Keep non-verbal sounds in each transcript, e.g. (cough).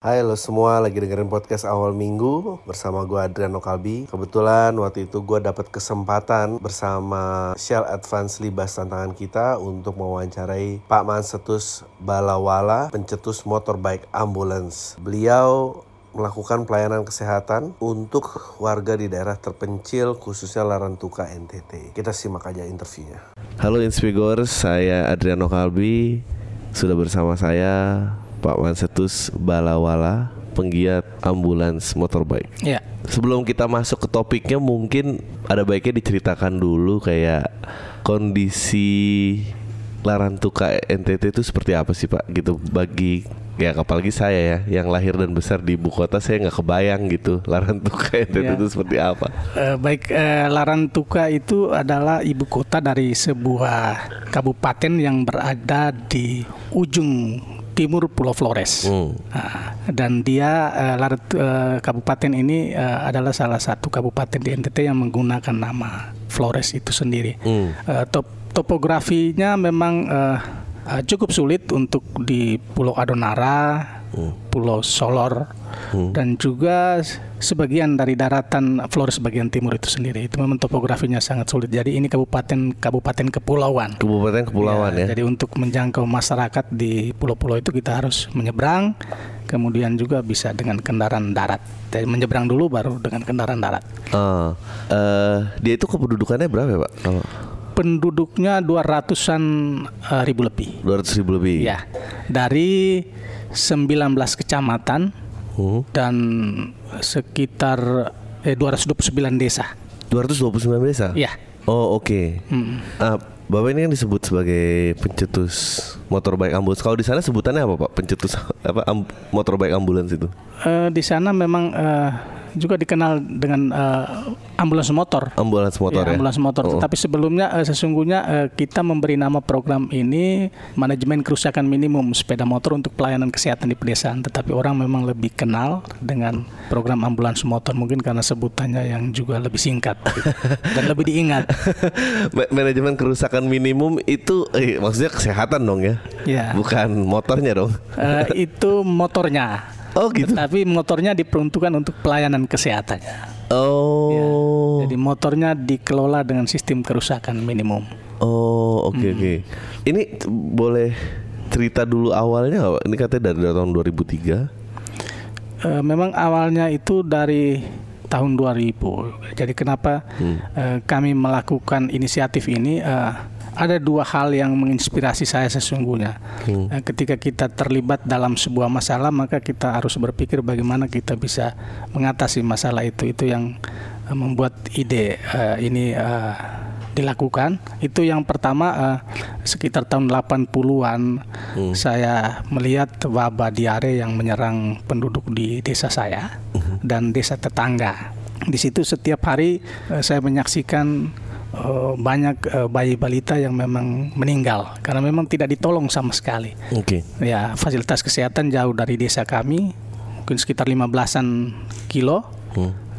Hai lo semua lagi dengerin podcast awal minggu bersama gue Adriano Kalbi. Kebetulan waktu itu gue dapat kesempatan bersama Shell Advance Libas tantangan kita untuk mewawancarai Pak Mansetus Balawala, pencetus motorbike ambulance. Beliau melakukan pelayanan kesehatan untuk warga di daerah terpencil khususnya Larantuka NTT. Kita simak aja interviewnya. Halo Inspigor, saya Adriano Kalbi. Sudah bersama saya Pak Mansetus Balawala, penggiat ambulans motorbike. Ya. Sebelum kita masuk ke topiknya mungkin ada baiknya diceritakan dulu kayak kondisi Larantuka NTT itu seperti apa sih Pak gitu bagi ya apalagi saya ya yang lahir dan besar di ibu kota saya nggak kebayang gitu Larantuka NTT Ya. itu seperti apa Eh, baik, eh, Larantuka itu adalah ibu kota dari sebuah kabupaten yang berada di ujung timur Pulau Flores. Hmm. Nah, dan dia eh, Larat- eh, kabupaten ini eh, adalah salah satu kabupaten di NTT yang menggunakan nama Flores itu sendiri. Hmm. Eh, top- topografinya memang eh, eh, cukup sulit untuk di Pulau Adonara, Pulau Solor, dan juga sebagian dari daratan Flores bagian timur itu sendiri. Itu memang topografinya sangat sulit. Jadi ini kabupaten kabupaten kepulauan. Kabupaten Kepulauan ya, Jadi untuk menjangkau masyarakat di pulau-pulau itu kita harus menyeberang, kemudian juga bisa dengan kendaraan darat. Jadi menyeberang dulu baru dengan kendaraan darat. Ah, eh, dia itu kependudukannya berapa ya Pak? Kalau Penduduknya 200-an eh, ribu lebih. 200 ribu lebih. Ya, dari 19 kecamatan Hmm. dan sekitar eh, 229 desa. 229 desa. Ya. Oh oke. Hmm. Ah, Bapak ini kan disebut sebagai pencetus motorbike ambulans. Kalau di sana sebutannya apa Pak? Pencetus apa am, motorbike ambulans itu? Eh, di sana memang eh, juga dikenal dengan eh, ambulans motor. Ambulans motor ya. ambulans motor. Oh. Tetapi sebelumnya eh, sesungguhnya eh, kita memberi nama program ini manajemen kerusakan minimum sepeda motor untuk pelayanan kesehatan di pedesaan. Tetapi orang memang lebih kenal dengan program ambulans motor mungkin karena sebutannya yang juga lebih singkat gitu. (laughs) dan lebih diingat. Ma- Manajemen kerusakan minimum itu eh, maksudnya kesehatan dong ya. Ya. Bukan motornya dong. Eh, itu motornya. Oh gitu. Tapi motornya diperuntukkan untuk pelayanan kesehatannya. Oh. Jadi motornya dikelola dengan sistem kerusakan minimum. Oh, oke Hmm. oke. Ini t- boleh cerita dulu awalnya? Ini katanya dari, dari tahun 2003. Eh, memang awalnya itu dari tahun 2000. Jadi kenapa eh, kami melakukan inisiatif ini? eh, ada dua hal yang menginspirasi saya sesungguhnya. Eh, ketika kita terlibat dalam sebuah masalah, maka kita harus berpikir bagaimana kita bisa mengatasi masalah itu. Itu yang eh, membuat ide eh, ini eh, dilakukan. Itu yang pertama eh, sekitar tahun 80-an saya melihat wabah diare yang menyerang penduduk di desa saya dan desa tetangga. Di situ setiap hari eh, saya menyaksikan eh, banyak eh, bayi balita yang memang meninggal karena memang tidak ditolong sama sekali. Oke. Ya, fasilitas kesehatan jauh dari desa kami, mungkin sekitar 15-an kilo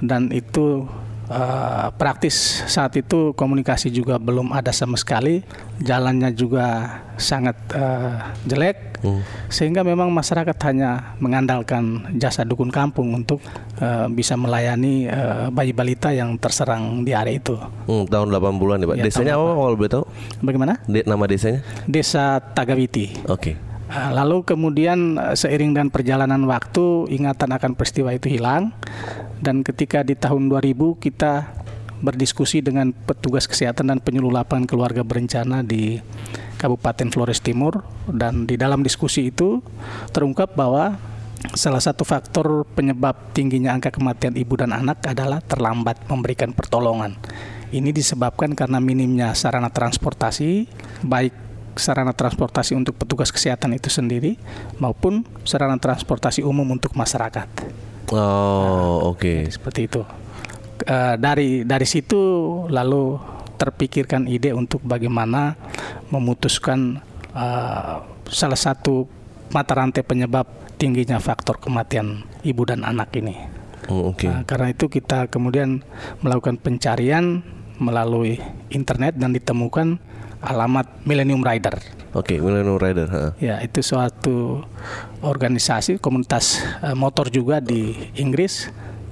dan itu eh, praktis saat itu komunikasi juga belum ada sama sekali, jalannya juga sangat eh, jelek, sehingga memang masyarakat hanya mengandalkan jasa dukun kampung untuk eh, bisa melayani eh, bayi balita yang terserang di area itu. Hmm, tahun 80-an ya, Pak. Ya, Desanya apa kalau boleh tahu? Bagaimana? De- nama desanya? Desa Tagawiti. Oke. Uh, Lalu kemudian uh, seiring dengan perjalanan waktu ingatan akan peristiwa itu hilang dan ketika di tahun 2000 kita berdiskusi dengan petugas kesehatan dan penyuluh lapangan keluarga berencana di Kabupaten Flores Timur dan di dalam diskusi itu terungkap bahwa salah satu faktor penyebab tingginya angka kematian ibu dan anak adalah terlambat memberikan pertolongan. Ini disebabkan karena minimnya sarana transportasi baik sarana transportasi untuk petugas kesehatan itu sendiri maupun sarana transportasi umum untuk masyarakat. Oh, oke. Seperti itu. Eh, dari dari situ lalu terpikirkan ide untuk bagaimana memutuskan eh, salah satu mata rantai penyebab tingginya faktor kematian ibu dan anak ini. Oh, oke. Nah, karena itu kita kemudian melakukan pencarian melalui internet dan ditemukan alamat Millennium Rider. Oke, Millennium Rider. ha. Ya, itu suatu organisasi komunitas uh, motor juga di Inggris.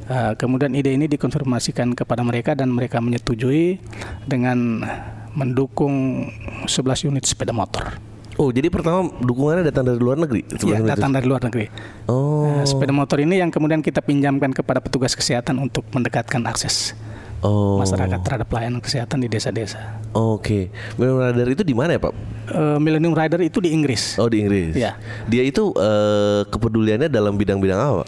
Uh, kemudian ide ini dikonfirmasikan kepada mereka dan mereka menyetujui dengan mendukung 11 unit sepeda motor. Oh, jadi pertama dukungannya datang dari luar negeri? Iya, datang dari luar negeri. Oh. Uh, sepeda motor ini yang kemudian kita pinjamkan kepada petugas kesehatan untuk mendekatkan akses oh. masyarakat terhadap pelayanan kesehatan di desa-desa. Oke, okay. Millennium Rider itu di mana ya Pak? Uh, Millennium Rider itu di Inggris. Oh di Inggris. Ya. Dia itu uh, kepeduliannya dalam bidang-bidang apa?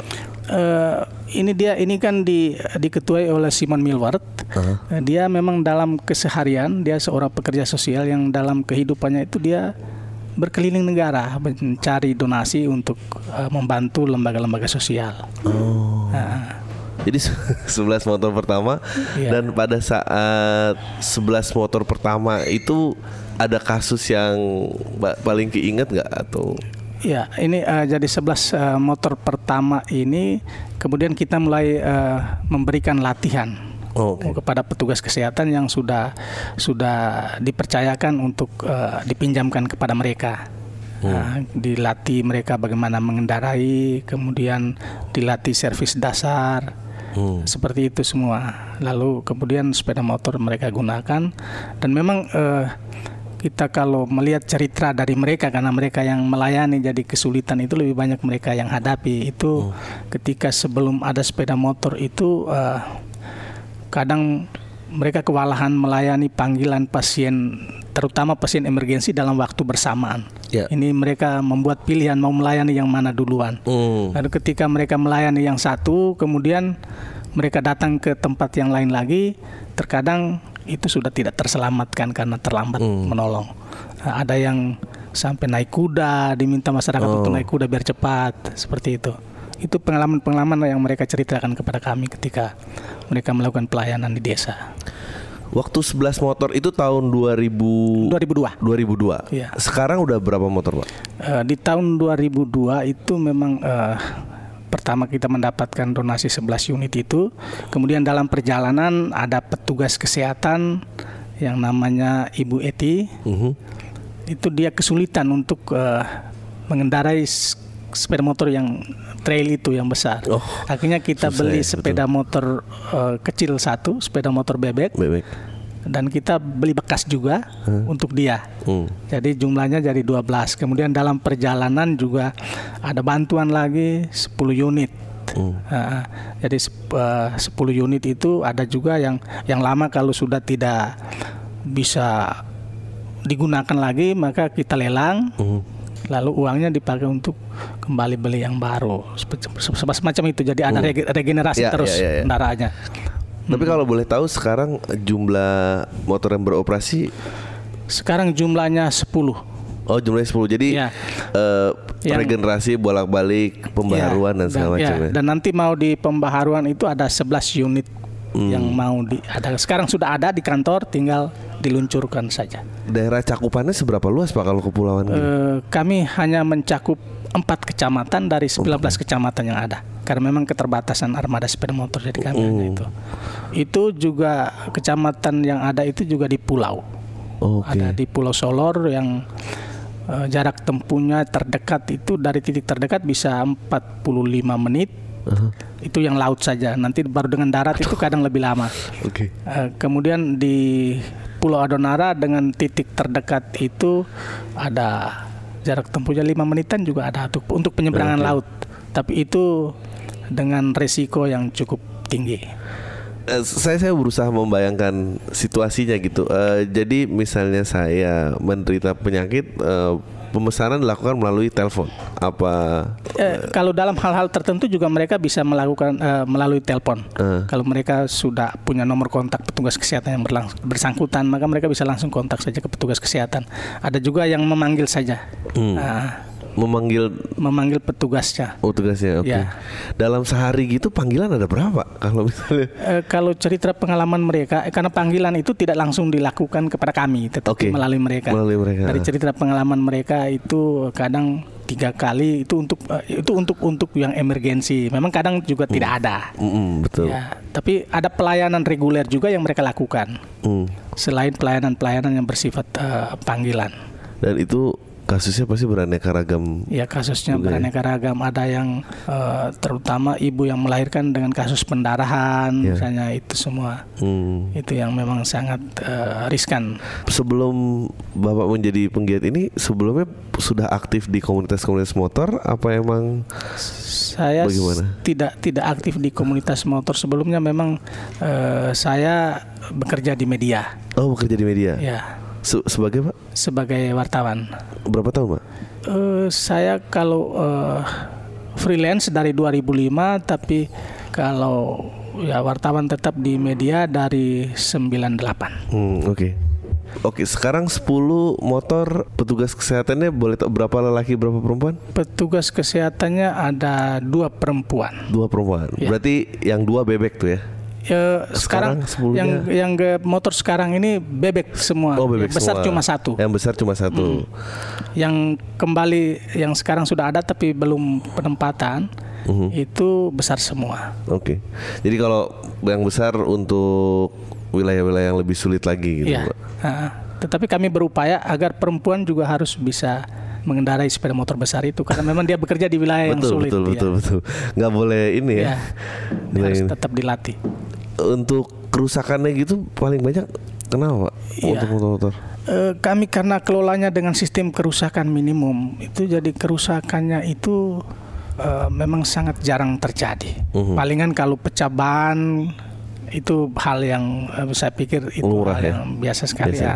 Uh, ini dia ini kan di diketuai oleh Simon Milward. Uh, dia memang dalam keseharian dia seorang pekerja sosial yang dalam kehidupannya itu dia berkeliling negara mencari donasi untuk uh, membantu lembaga-lembaga sosial. Oh. Nah, jadi 11 (laughs) motor pertama yeah. dan pada saat 11 motor pertama itu ada kasus yang paling keinget nggak atau Ya, ini uh, jadi 11 uh, motor pertama ini kemudian kita mulai uh, memberikan latihan oh, okay. kepada petugas kesehatan yang sudah sudah dipercayakan untuk uh, dipinjamkan kepada mereka. Hmm. Nah, dilatih mereka bagaimana mengendarai, kemudian dilatih servis dasar, hmm. seperti itu semua. Lalu kemudian sepeda motor mereka gunakan dan memang uh, kita kalau melihat cerita dari mereka karena mereka yang melayani jadi kesulitan itu lebih banyak mereka yang hadapi itu hmm. ketika sebelum ada sepeda motor itu uh, kadang mereka kewalahan melayani panggilan pasien terutama pasien emergensi dalam waktu bersamaan. Yeah. Ini mereka membuat pilihan mau melayani yang mana duluan. Mm. Lalu ketika mereka melayani yang satu, kemudian mereka datang ke tempat yang lain lagi, terkadang itu sudah tidak terselamatkan karena terlambat mm. menolong. Nah, ada yang sampai naik kuda, diminta masyarakat oh. untuk naik kuda biar cepat, seperti itu. Itu pengalaman-pengalaman yang mereka ceritakan kepada kami ketika mereka melakukan pelayanan di desa. Waktu 11 motor itu tahun 2000 2002. 2002. Iya. Sekarang udah berapa motor, Pak? Uh, di tahun 2002 itu memang uh, pertama kita mendapatkan donasi 11 unit itu. Kemudian dalam perjalanan ada petugas kesehatan yang namanya Ibu Eti. Uh mhm. -huh. Itu dia kesulitan untuk uh, mengendarai sepeda motor yang trail itu yang besar. Oh, Akhirnya kita beli ya, sepeda betul. motor uh, kecil satu, sepeda motor bebek. Bebek. Dan kita beli bekas juga hmm. untuk dia. Hmm. Jadi jumlahnya jadi 12. Kemudian dalam perjalanan juga ada bantuan lagi 10 unit. Hmm. Uh, jadi uh, 10 unit itu ada juga yang yang lama kalau sudah tidak bisa digunakan lagi maka kita lelang hmm lalu uangnya dipakai untuk kembali beli yang baru semacam itu jadi ada hmm. regenerasi ya, terus ya, ya, ya. kendaraannya tapi kalau boleh tahu sekarang jumlah motor yang beroperasi sekarang jumlahnya 10 Oh jumlahnya 10 Jadi ya. uh, yang, regenerasi bolak-balik Pembaharuan ya, dan segala macam ya. Dan nanti mau di pembaharuan itu ada 11 unit hmm. Yang mau di ada Sekarang sudah ada di kantor Tinggal diluncurkan saja. Daerah cakupannya seberapa luas Pak kalau kepulauan? E, kami hanya mencakup empat kecamatan dari 19 okay. kecamatan yang ada. Karena memang keterbatasan armada sepeda motor jadi kami mm. itu. Itu juga kecamatan yang ada itu juga di pulau. Okay. Ada di Pulau Solor yang uh, jarak tempuhnya terdekat itu dari titik terdekat bisa 45 menit. Uh -huh. Itu yang laut saja. Nanti baru dengan darat itu kadang lebih lama. Okay. Uh, kemudian di Pulau Adonara dengan titik terdekat itu ada jarak tempuhnya lima menitan juga ada untuk untuk penyeberangan okay. laut. Tapi itu dengan resiko yang cukup tinggi. Uh, saya saya berusaha membayangkan situasinya gitu. Uh, jadi misalnya saya menderita penyakit uh, pemesanan dilakukan melalui telepon. Apa eh, kalau dalam hal-hal tertentu juga mereka bisa melakukan eh, melalui telepon. Uh. kalau mereka sudah punya nomor kontak petugas kesehatan yang bersangkutan maka mereka bisa langsung kontak saja ke petugas kesehatan. Ada juga yang memanggil saja. Hmm. uh, memanggil memanggil petugasnya. Oh, petugasnya. Oke. Okay. Ya. Dalam sehari gitu panggilan ada berapa kalau misalnya? E, kalau cerita pengalaman mereka e, karena panggilan itu tidak langsung dilakukan kepada kami, tetapi okay. melalui mereka. Melalui mereka. Dari cerita pengalaman mereka itu kadang tiga kali itu untuk e, itu untuk untuk yang emergensi. Memang kadang juga hmm. tidak ada. Hmm, betul. Ya, tapi ada pelayanan reguler juga yang mereka lakukan. Hmm. Selain pelayanan-pelayanan yang bersifat uh, panggilan. Dan itu kasusnya pasti beraneka ragam. Ya kasusnya Juga ya. beraneka ragam. Ada yang eh, terutama ibu yang melahirkan dengan kasus pendarahan, Ya. misalnya itu semua. Hmm. Itu yang memang sangat eh, riskan. Sebelum Bapak menjadi penggiat ini, sebelumnya sudah aktif di komunitas-komunitas motor apa emang Saya Bagaimana? tidak tidak aktif di komunitas motor sebelumnya. Memang eh, saya bekerja di media, Oh bekerja di media ya Se- sebagai Pak sebagai wartawan. berapa tahun Pak? Eh, saya kalau eh, freelance dari 2005, tapi kalau ya wartawan tetap di media dari 98. Hmm, oke. Oke, sekarang 10 motor petugas kesehatannya boleh tahu berapa lelaki berapa perempuan? Petugas kesehatannya ada dua perempuan. Dua perempuan. Ya. Berarti yang dua bebek tuh ya? Ya, Sekarang sekarang, yang yang ke motor sekarang ini bebek semua. Oh, bebek Yang besar semua. cuma satu. Yang besar cuma satu. Yang kembali yang sekarang sudah ada tapi belum penempatan Mhm. itu besar semua. Oke. Jadi kalau yang besar untuk wilayah-wilayah yang lebih sulit lagi gitu, Iya. Pak. Ha, Tetapi kami berupaya agar perempuan juga harus bisa mengendarai sepeda motor besar itu karena memang dia bekerja di wilayah yang Betul, sulit. betul, ya. betul, betul. Nggak boleh ini ya. Ya, dia harus tetap dilatih. Untuk kerusakannya gitu paling banyak kenapa Pak? Iya. Untuk motor-motor? Eh, kami karena kelolanya dengan sistem kerusakan minimum itu jadi kerusakannya itu eh, memang sangat jarang terjadi. Mhm. Palingan kalau pecah ban itu hal yang eh, saya pikir itu Lumrah hal ya? yang biasa sekali Biasa. ya.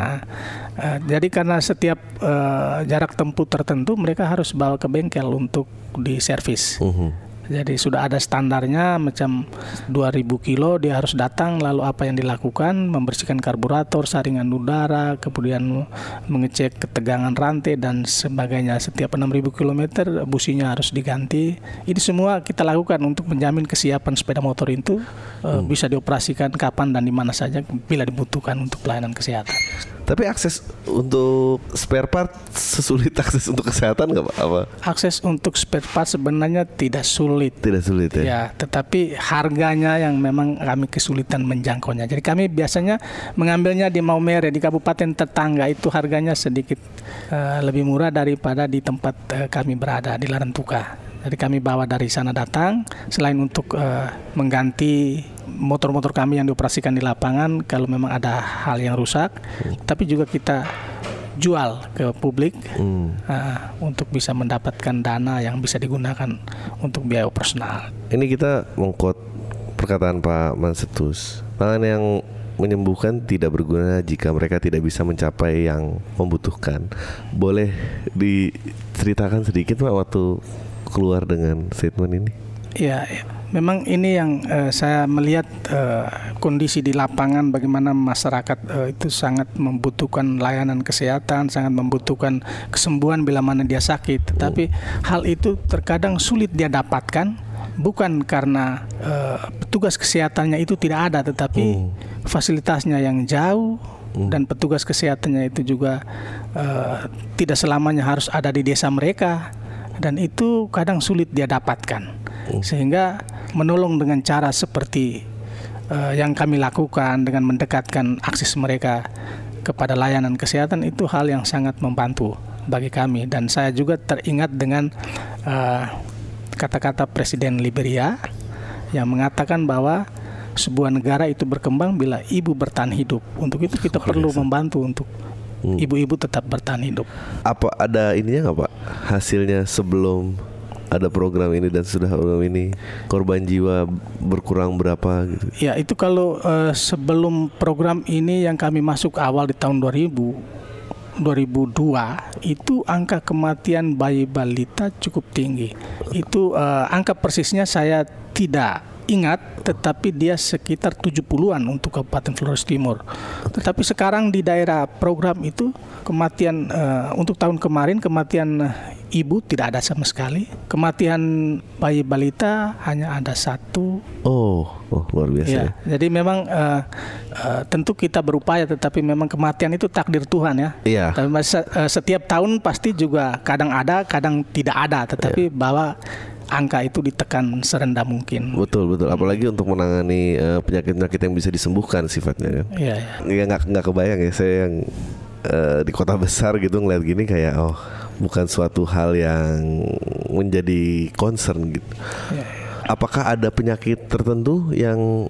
Eh, jadi karena setiap eh, jarak tempuh tertentu mereka harus bawa ke bengkel untuk diservis. Mhm. Jadi sudah ada standarnya macam 2000 kilo dia harus datang lalu apa yang dilakukan membersihkan karburator, saringan udara, kemudian mengecek ketegangan rantai dan sebagainya. Setiap 6000 km businya harus diganti. Ini semua kita lakukan untuk menjamin kesiapan sepeda motor itu eh, bisa dioperasikan kapan dan di mana saja bila dibutuhkan untuk pelayanan kesehatan. Tapi akses untuk spare part sesulit (laughs) akses untuk kesehatan nggak Pak? Apa? Akses untuk spare part sebenarnya tidak sulit. Tidak sulit ya? Ya, tetapi harganya yang memang kami kesulitan menjangkaunya. Jadi kami biasanya mengambilnya di Maumere di kabupaten tetangga itu harganya sedikit eh, lebih murah daripada di tempat eh, kami berada di Larantuka. Jadi kami bawa dari sana datang selain untuk eh, mengganti motor-motor kami yang dioperasikan di lapangan kalau memang ada hal yang rusak, tapi juga kita jual ke publik Hmm. ah, untuk bisa mendapatkan dana yang bisa digunakan untuk biaya operasional. Ini kita mengkot perkataan Pak Mansetus. Pangan yang menyembuhkan tidak berguna jika mereka tidak bisa mencapai yang membutuhkan. Boleh diceritakan sedikit Pak waktu keluar dengan statement ini? Ya, ya. Memang ini yang eh, saya melihat eh, kondisi di lapangan bagaimana masyarakat eh, itu sangat membutuhkan layanan kesehatan, sangat membutuhkan kesembuhan bila mana dia sakit. Tetapi hal itu terkadang sulit dia dapatkan bukan karena eh, petugas kesehatannya itu tidak ada, tetapi fasilitasnya yang jauh dan petugas kesehatannya itu juga eh, tidak selamanya harus ada di desa mereka. Dan itu kadang sulit dia dapatkan. Sehingga menolong dengan cara seperti eh, yang kami lakukan dengan mendekatkan akses mereka kepada layanan kesehatan itu hal yang sangat membantu bagi kami dan saya juga teringat dengan eh, kata-kata Presiden Liberia yang mengatakan bahwa sebuah negara itu berkembang bila ibu bertahan hidup. Untuk itu kita perlu membantu untuk ibu-ibu tetap bertahan hidup. Apa ada ininya nggak Pak? Hasilnya sebelum ada program ini dan sudah program ini korban jiwa berkurang berapa gitu? Ya itu kalau eh, sebelum program ini yang kami masuk awal di tahun 2000 2002 itu angka kematian bayi balita cukup tinggi. Itu eh, angka persisnya saya tidak ingat tetapi dia sekitar 70-an untuk Kabupaten Flores Timur. Tetapi sekarang di daerah program itu kematian eh, untuk tahun kemarin kematian ibu tidak ada sama sekali. Kematian bayi balita hanya ada satu Oh, oh luar biasa. Ya, ya. jadi memang eh, eh, tentu kita berupaya, tetapi memang kematian itu takdir Tuhan ya. Iya. Tapi eh, setiap tahun pasti juga kadang ada, kadang tidak ada, tetapi bahwa angka itu ditekan serendah mungkin. Betul betul. Apalagi untuk menangani penyakit-penyakit yang bisa disembuhkan sifatnya kan. Iya, iya. Ya nggak nggak kebayang ya saya yang di kota besar gitu ngeliat gini kayak oh bukan suatu hal yang menjadi concern gitu. Ya, Apakah ada penyakit tertentu yang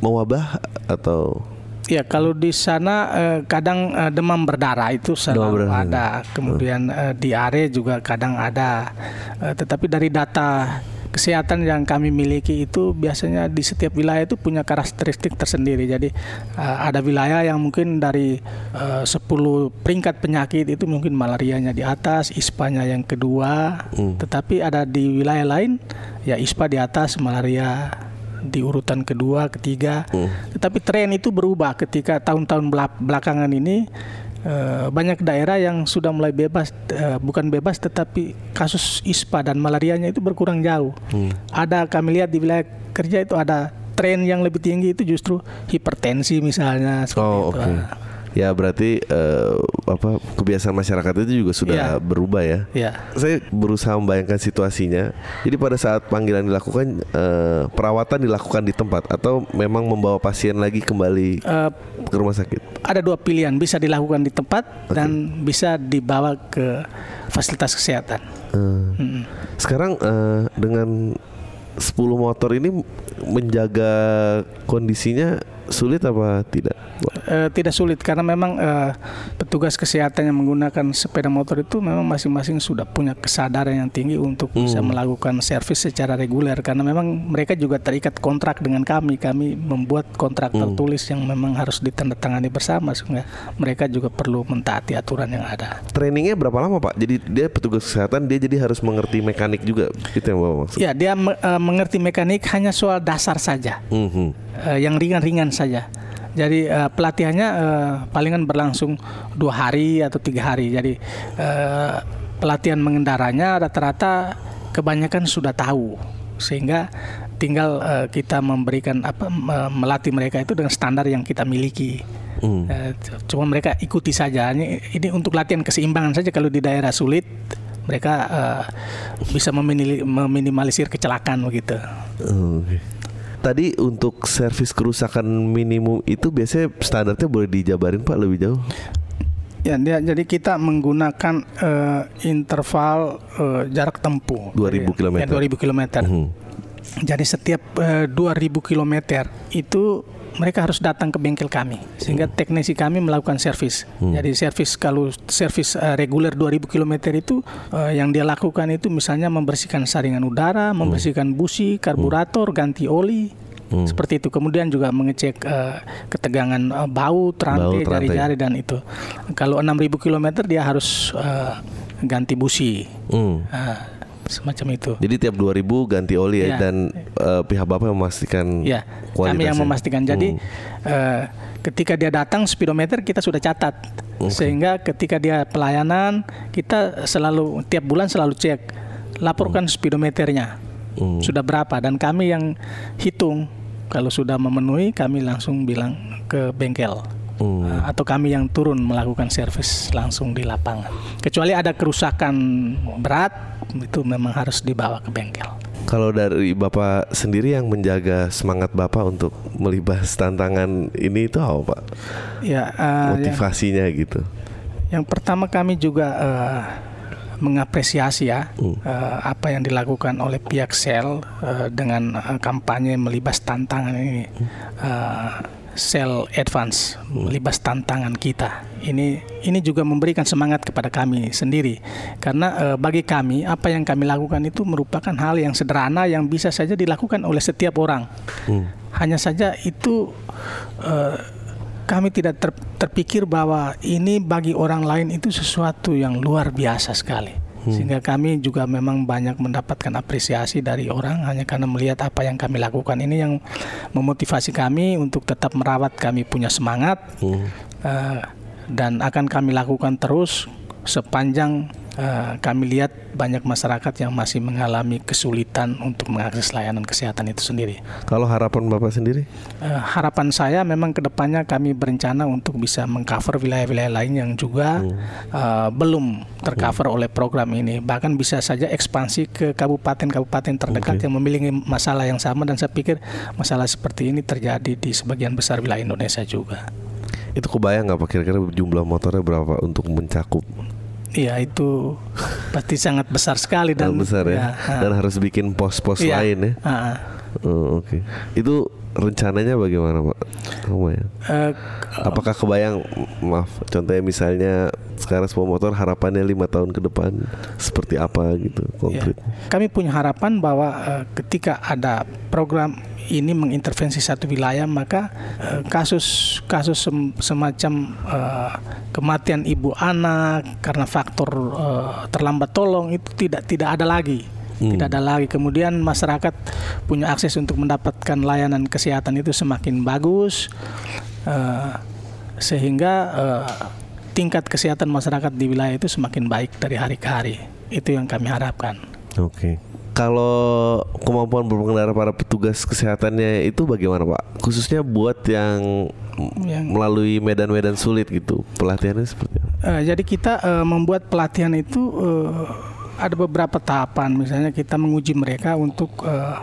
mewabah atau Ya kalau di sana eh, kadang eh, demam berdarah itu selalu berdarah. ada, kemudian eh, diare juga kadang ada. Eh, tetapi dari data kesehatan yang kami miliki itu biasanya di setiap wilayah itu punya karakteristik tersendiri. Jadi eh, ada wilayah yang mungkin dari eh, 10 peringkat penyakit itu mungkin malarianya di atas, ispanya yang kedua. Tetapi ada di wilayah lain ya ispa di atas, malaria di urutan kedua, ketiga. Tetapi tren itu berubah ketika tahun-tahun bela- belakangan ini eh, banyak daerah yang sudah mulai bebas, eh, bukan bebas, tetapi kasus ispa dan malarianya itu berkurang jauh. Ada kami lihat di wilayah kerja itu ada tren yang lebih tinggi itu justru hipertensi misalnya. seperti Oh itu. Ya berarti eh, apa kebiasaan masyarakat itu juga sudah Iya. berubah ya. Ya. Saya berusaha membayangkan situasinya. Jadi pada saat panggilan dilakukan eh, perawatan dilakukan di tempat atau memang membawa pasien lagi kembali Eh, ke rumah sakit. ada dua pilihan, bisa dilakukan di tempat dan bisa dibawa ke fasilitas kesehatan. Eh, Mm-mm. Sekarang eh, dengan 10 motor ini menjaga kondisinya sulit apa tidak? Eh, tidak sulit karena memang eh, petugas kesehatan yang menggunakan sepeda motor itu memang masing-masing sudah punya kesadaran yang tinggi untuk bisa melakukan servis secara reguler karena memang mereka juga terikat kontrak dengan kami kami membuat kontrak tertulis yang memang harus ditandatangani bersama sehingga mereka juga perlu mentaati aturan yang ada. Trainingnya berapa lama Pak? Jadi dia petugas kesehatan dia jadi harus mengerti mekanik juga. Itu yang Bapak maksud. Ya dia me- eh, mengerti mekanik hanya soal dasar saja. Mhm. eh, yang ringan-ringan saja. Jadi eh, pelatihannya eh, palingan berlangsung dua hari atau tiga hari. Jadi eh, pelatihan mengendaranya rata-rata kebanyakan sudah tahu, sehingga tinggal eh, kita memberikan apa me- melatih mereka itu dengan standar yang kita miliki. Hmm. Eh, cuma mereka ikuti saja. Ini, ini untuk latihan keseimbangan saja. Kalau di daerah sulit, mereka eh, bisa memini- meminimalisir kecelakaan begitu. Oke. Tadi untuk servis kerusakan minimum itu biasanya standarnya boleh dijabarin Pak lebih jauh? Ya, dia, jadi kita menggunakan eh, interval eh, jarak tempuh 2000 Jadi, kilometer. Ya, 2000 kilometer. Mhm. Jadi setiap eh, 2000 kilometer itu mereka harus datang ke bengkel kami sehingga teknisi kami melakukan servis. Jadi servis kalau servis eh, reguler 2000 km itu eh, yang dia lakukan itu misalnya membersihkan saringan udara, membersihkan busi, karburator, ganti oli. Seperti itu. Kemudian juga mengecek eh, ketegangan eh, baut, rantai, Baut, rantai. jari-jari dan itu. Kalau 6000 km dia harus eh, ganti busi. Hmm. Ah, semacam itu. Jadi tiap 2000 ganti oli ya, Ya. dan eh, pihak Bapak memastikan Ya, kami yang kualitasnya. memastikan. Jadi Hmm. eh, ketika dia datang speedometer kita sudah catat, sehingga ketika dia pelayanan kita selalu tiap bulan selalu cek, laporkan speedometernya Hmm. sudah berapa dan kami yang hitung kalau sudah memenuhi kami langsung bilang ke bengkel. Uh, atau kami yang turun melakukan servis langsung di lapangan. Kecuali ada kerusakan berat, itu memang harus dibawa ke bengkel. Kalau dari Bapak sendiri yang menjaga semangat Bapak untuk melibas tantangan ini itu apa Pak? Ya, uh, ya. Motivasinya gitu. Yang pertama kami juga eh, mengapresiasi ya Hmm. eh, apa yang dilakukan oleh pihak Shell eh, dengan eh, kampanye melibas tantangan ini. Eh, Shell Advance melibas tantangan kita. Ini ini juga memberikan semangat kepada kami sendiri karena eh, bagi kami apa yang kami lakukan itu merupakan hal yang sederhana yang bisa saja dilakukan oleh setiap orang. Hmm. Hanya saja itu eh, kami tidak ter- terpikir bahwa ini bagi orang lain itu sesuatu yang luar biasa sekali. Sehingga kami juga memang banyak mendapatkan apresiasi dari orang hanya karena melihat apa yang kami lakukan ini yang memotivasi kami untuk tetap merawat kami punya semangat Hmm. eh, dan akan kami lakukan terus sepanjang eh, kami lihat banyak masyarakat yang masih mengalami kesulitan untuk mengakses layanan kesehatan itu sendiri. Kalau harapan Bapak sendiri? Eh, harapan saya memang ke depannya kami berencana untuk bisa mengcover wilayah-wilayah lain yang juga eh, belum tercover oleh program ini. Bahkan bisa saja ekspansi ke kabupaten-kabupaten terdekat yang memiliki masalah yang sama dan saya pikir masalah seperti ini terjadi di sebagian besar wilayah Indonesia juga. Itu kebayang nggak Pak kira-kira jumlah motornya berapa untuk mencakup? Iya itu pasti sangat besar sekali dan besar ya, ah. dan harus bikin pos-pos Iya. lain ya. Ah. Oh, Oke, itu rencananya bagaimana Pak? Lumayan. Eh, Apakah kebayang, maaf, contohnya misalnya sekarang semua motor harapannya lima tahun ke depan seperti apa gitu ya. konkret? Kami punya harapan bahwa eh, ketika ada program ini mengintervensi satu wilayah maka eh, kasus kasus sem- semacam eh, kematian ibu anak karena faktor eh, terlambat tolong itu tidak tidak ada lagi. Tidak ada lagi. Kemudian masyarakat punya akses untuk mendapatkan layanan kesehatan itu semakin bagus, eh, sehingga eh, tingkat kesehatan masyarakat di wilayah itu semakin baik dari hari ke hari. Itu yang kami harapkan. Oke. Kalau kemampuan berpengendara para petugas kesehatannya itu bagaimana Pak? Khususnya buat yang Yang- melalui medan-medan sulit gitu, pelatihannya seperti apa? Eh, jadi kita eh, membuat pelatihan itu eh, ada beberapa tahapan. Misalnya kita menguji mereka untuk eh,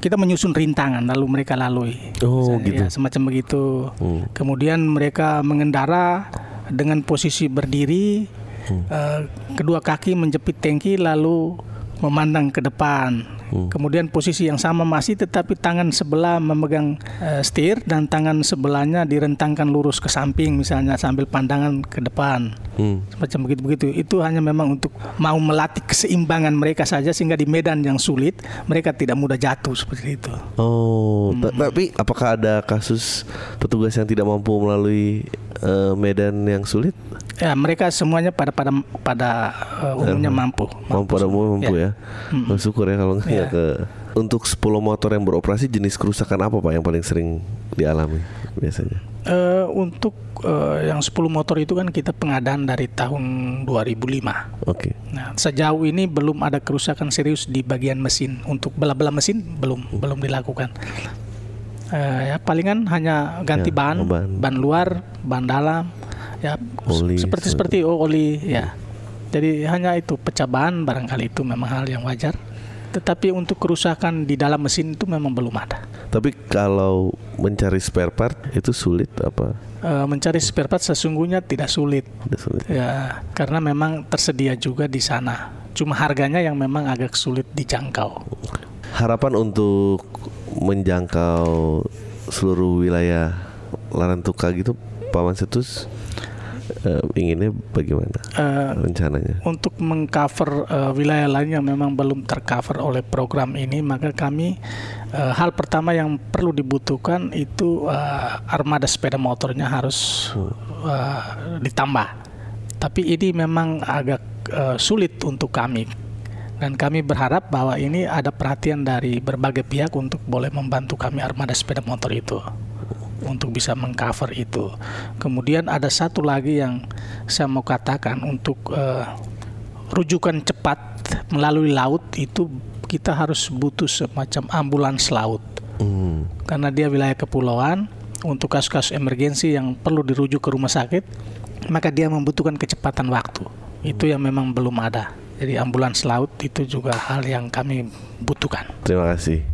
kita menyusun rintangan lalu mereka lalui. Oh, Misalnya, gitu. ya, semacam begitu. Hmm. Kemudian mereka mengendara dengan posisi berdiri, Hmm. eh, kedua kaki menjepit tangki lalu memandang ke depan. Hmm. Kemudian posisi yang sama masih tetapi tangan sebelah memegang eh, setir dan tangan sebelahnya direntangkan lurus ke samping misalnya sambil pandangan ke depan. Hmm. Semacam begitu-begitu. Itu hanya memang untuk mau melatih keseimbangan mereka saja sehingga di medan yang sulit mereka tidak mudah jatuh seperti itu. Oh, Hmm. ta- tapi apakah ada kasus petugas yang tidak mampu melalui eh, medan yang sulit? Ya, mereka semuanya pada pada pada eh, umumnya mampu. Mampu pada umum mampu ya. Hmm. Oh, syukur ya kalau Ya. Ya ke untuk 10 motor yang beroperasi jenis kerusakan apa Pak yang paling sering dialami biasanya? Eh, untuk eh, yang 10 motor itu kan kita pengadaan dari tahun 2005. Oke. Nah, sejauh ini belum ada kerusakan serius di bagian mesin. Untuk bela-bela mesin belum belum dilakukan. Eh, ya palingan hanya ganti Ya, ban, ban. ban luar, ban dalam, ya Oli, seperti seperti oh, oli, ya. Jadi hanya itu pecah ban barangkali itu memang hal yang wajar. Tetapi untuk kerusakan di dalam mesin itu memang belum ada. Tapi kalau mencari spare part itu sulit apa? Eh, mencari spare part sesungguhnya tidak sulit. Tidak sulit. Ya, karena memang tersedia juga di sana. Cuma harganya yang memang agak sulit dijangkau. Harapan untuk menjangkau seluruh wilayah Larantuka gitu Pak Mansetus eh, inginnya bagaimana Eh, rencananya? untuk mengcover eh, wilayah lain yang memang belum tercover oleh program ini, maka kami eh, hal pertama yang perlu dibutuhkan itu eh, armada sepeda motornya harus eh, ditambah. Tapi ini memang agak eh, sulit untuk kami. Dan kami berharap bahwa ini ada perhatian dari berbagai pihak untuk boleh membantu kami armada sepeda motor itu untuk bisa mengcover itu. Kemudian ada satu lagi yang saya mau katakan untuk eh, rujukan cepat melalui laut itu kita harus butuh semacam ambulans laut Hmm. karena dia wilayah kepulauan untuk kasus-kasus emergensi yang perlu dirujuk ke rumah sakit maka dia membutuhkan kecepatan waktu itu yang memang belum ada jadi ambulans laut itu juga hal yang kami butuhkan Terima kasih.